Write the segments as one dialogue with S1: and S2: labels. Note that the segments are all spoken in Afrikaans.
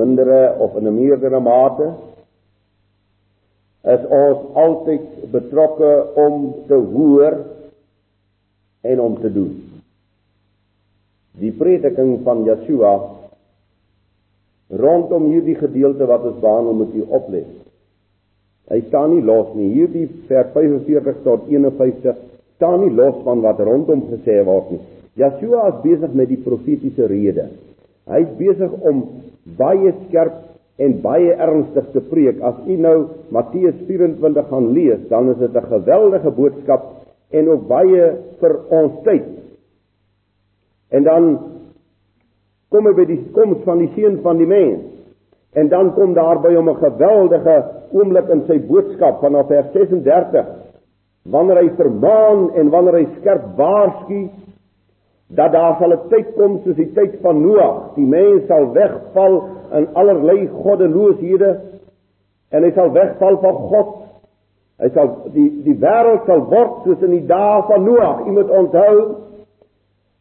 S1: mindere of in 'n meerdere mate is ons altyd betrokke om te hoor en om te doen. Die prediking van Yeshua rondom hierdie gedeelte wat ons behandel moet u oplet. Hy staan nie los nie. Hierdie vers 45 tot 51 staan nie los van wat rondom gesê word nie. Yeshua is besig met die profetiese rede. Hy's besig om baie skerp en baie ernstig te preek. As u nou Matteus 24 gaan lees, dan is dit 'n geweldige boodskap en ook baie vir ons tyd. En dan kom hy by die koms van die seun van die mens. En dan kom daar by hom 'n geweldige oomblik in sy boodskap vanaf vers 36 wanneer hy vermaan en wanneer hy skerp waarsku dat daar sal 'n tyd kom soos die tyd van Noag, die mens sal wegval in allerlei goddelooshede en hy sal wegval van God. Hy sal die die wêreld sal word soos in die dae van Noag. Jy moet onthou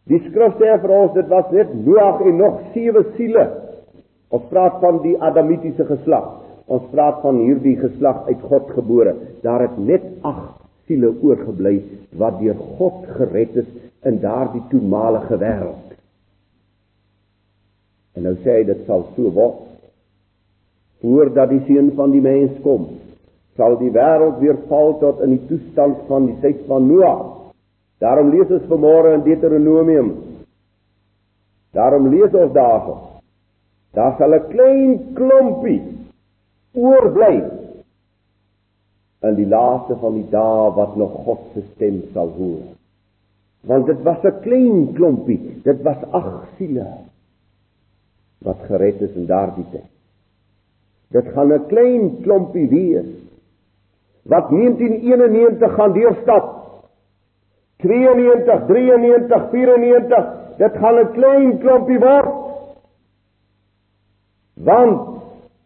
S1: die skrif sê vir ons dit was net Noag en nog sewe siele. Ons praat van die adamitiese geslag. Ons praat van hierdie geslag uit God gebore. Daar het net 8 siele oorgebly wat deur God gered is in daardie toenmalige wêreld. En nou sê hy dit sal so word. Voordat die seun van die mens kom, sal die wêreld weer val tot in die toestand van die tyd van Noag. Daarom lees ons vanmôre in Deuteronomium. Daarom lees ons daarvan. Daar sal 'n klein klompie oorbly in die laaste van die dae wat nog God se stem sal hoor. Want dit was 'n klein klompie, dit was ag siele wat gered is in daardie tyd. Dit gaan 'n klein klompie wees wat 1991 gaan deurstap. 92, 93, 94, dit gaan 'n klein klompie word. Want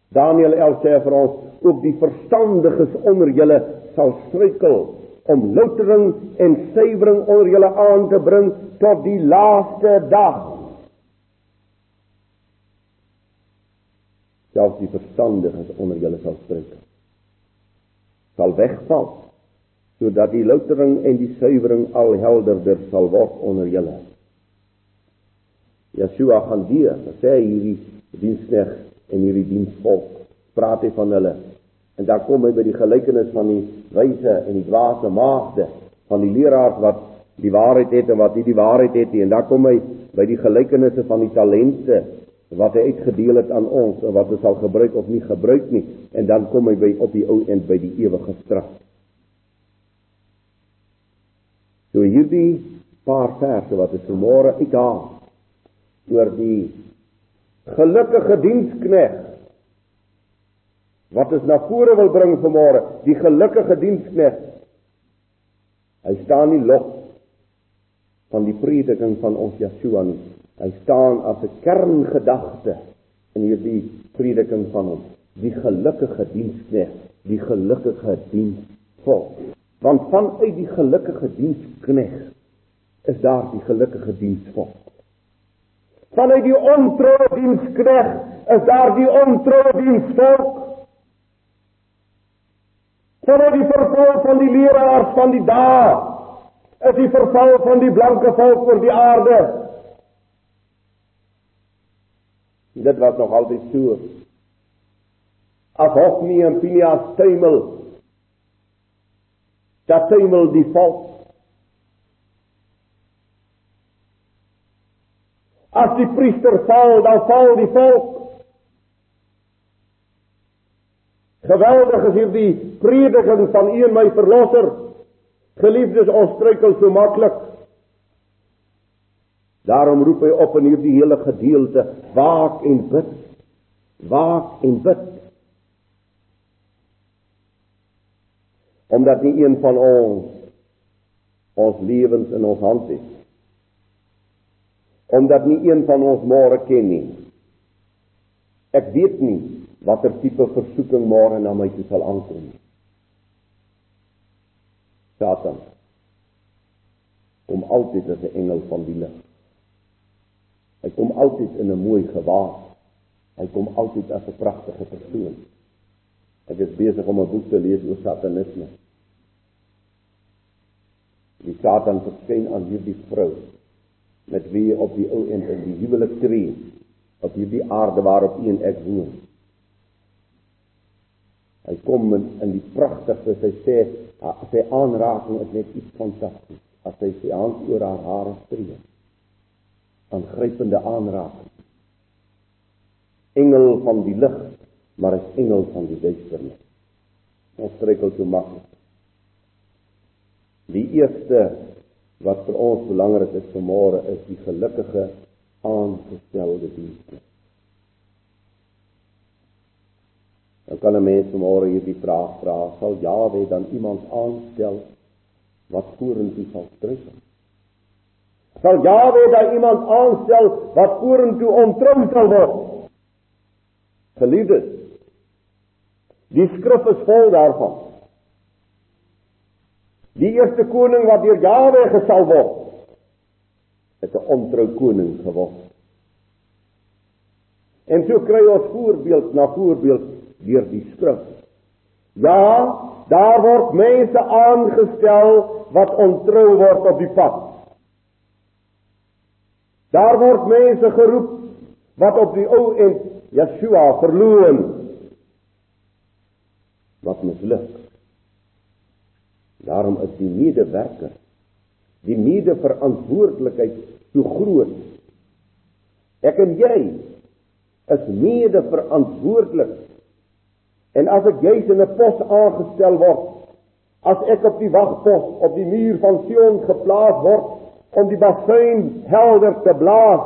S1: Daniel 11 sê vir ons ook die verstandiges onder julle sal struikel om loutering en suiwering onder julle aan te bring tot die laaste dag. selfs die verstandiges onder julle sal struikel. Sal wegval sodat die loutering en die suiwering al helderder sal word onder julle. Yeshua gaan deur sê hierdie dienskneg en hierdie diensvolk praat hy van hulle en daar kom hy by die gelykenis van die wyse en die dwaase maagde van die leraars wat die waarheid het en wat nie die waarheid het nie en daar kom hy by die gelykenisse van die talente wat hy uitgedeel het aan ons en wat ons sal gebruik of nie gebruik nie en dan kom hy by op die ou end by die ewige straf. So hierdie paar verse wat ons vanmôre uithaal oor die gelukkige dienskneg wat ons na vore wil bring vanmôre, die gelukkige dienskneg. Hy staan nie los van die prediking van ons Yeshua nie. Hy staan as 'n kerngedagte in hierdie prediking van hom, die gelukkige dienskneg, die gelukkige diensvolk. Want vanuit die gelukkige dienskneg is daar die gelukkige diensvolk. Vanuit die ontroue dienskneg is daar die ontroue diensvolk. Vanuit die verval van die leraars van die dae is die verval van die blanke volk oor die aarde Dit was nog altyd so. As Hofni en Pinias tuimel, dat tuimel die volk. As die priester val, dan val die volk. Geweldig is hierdie prediking van U en my verlosser. Geliefdes, ons struikel so maklik. Daarom roep hy op in hierdie hele gedeelte: Waak en bid. Waak en bid. Omdat nie een van ons ons lewens in ons hand het. Omdat nie een van ons môre ken nie. Ek weet nie watter tipe versoeking môre na my toe sal aankom. Satan kom altyd as 'n engel van die lig. Hy kom altyd in 'n mooi gewaad. Hy kom altyd as 'n pragtige persoon. Ek is besig om 'n boek te lees oor satanisme. Die Satan verskyn aan hierdie vrou met wie op die ou end in die huwelik tree op hierdie aarde waarop u en ek woon. Hy kom in, in die pragtigste sy sê sy aanraking is net iets fantasties as hy sy hand oor haar hare stree. 'n Grypende aanraking. Engel van die lig, maar is engel van die duisternis. Ons struikel so maklik. Die eerste wat vir ons belangrik is vanmôre is die gelukkige aangestelde dienste. Dan kan 'n mens môre hierdie vraag vra, sal Jawe dan iemand aanstel wat vorentoe sal struikel? Sal Jawe dan iemand aanstel wat vorentoe ontrou sal word? Geliefdes, die skrif is vol daarvan. Die eerste koning wat deur Jawe gesal word, het 'n ontrou koning geword. En so kry ons voorbeeld na voorbeeld deur die skrif. Ja, daar word mense aangestel wat ontrou word op die pad. Daar word mense geroep wat op die ou en Yeshua verloon wat misluk. Daarom is die medewerker die medeverantwoordelikheid so groot. Ek en jy is medeverantwoordelik En as ek juis in 'n pos aangestel word, as ek op die wagpos op die muur van Sion geplaas word om die basuin helder te blaas,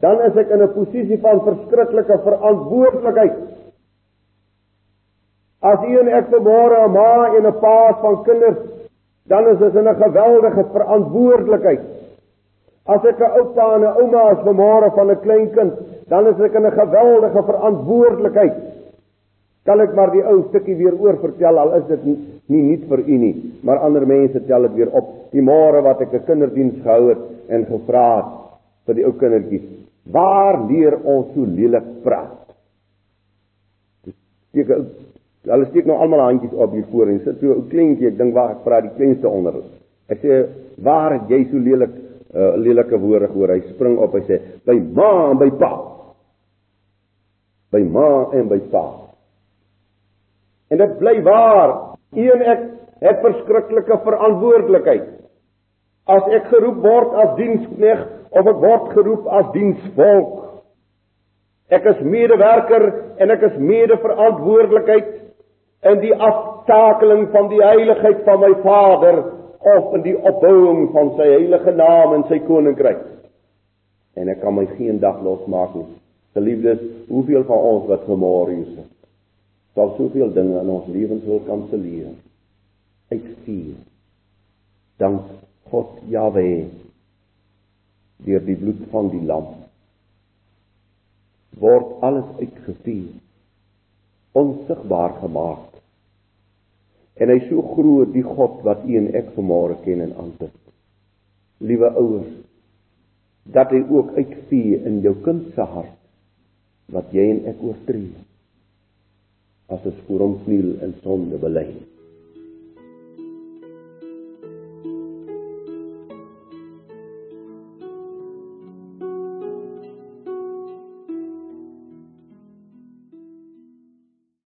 S1: dan is ek in 'n posisie van verskriklike verantwoordelikheid. As u en ek vanmôre 'n ma en 'n pa van kinders, dan is dit 'n geweldige verantwoordelikheid. As ek 'n oupa en 'n ouma is vanmôre van 'n klein kind, dan is ek in 'n geweldige verantwoordelikheid Kan ek maar die ou stukkie weer oor vertel al is dit nie nie nuut vir u nie, maar ander mense tel dit weer op. Die môre wat ek 'n kinderdiens gehou het en gevra het vir die ou kindertjies, waar leer ons so lelik praat? Ek hulle steek nou almal handjies op hier voor en sit so 'n ou kleintjie, ek dink waar ek praat die kleinste onder. Ek sê, "Waar het jy so lelik uh, lelike woorde gehoor?" Hy spring op en sê, "By ma en by pa." By ma en by pa. En dit bly waar. U en ek het verskriklike verantwoordelikheid. As ek geroep word as dienskneg of ek word geroep as diensvolk. Ek is medewerker en ek is medeverantwoordelikheid in die aftakeling van die heiligheid van my Vader of in die opbouing van sy heilige naam en sy koninkryk. En ek kan my geen dag losmaak nie. Geliefdes, hoeveel van ons wat vanmôre hier is, sal soveel dinge in ons lewens wil kanselleer. Uitstuur. Dank God Jahwe deur die bloed van die lam word alles uitgestuur onsigbaar gemaak. En hy so groot die God wat u en ek vanmôre ken en aanbid. Liewe ouers, dat hy ook uitvee in jou kind se hart wat jy en ek oortree as hom kniel in sonde bely.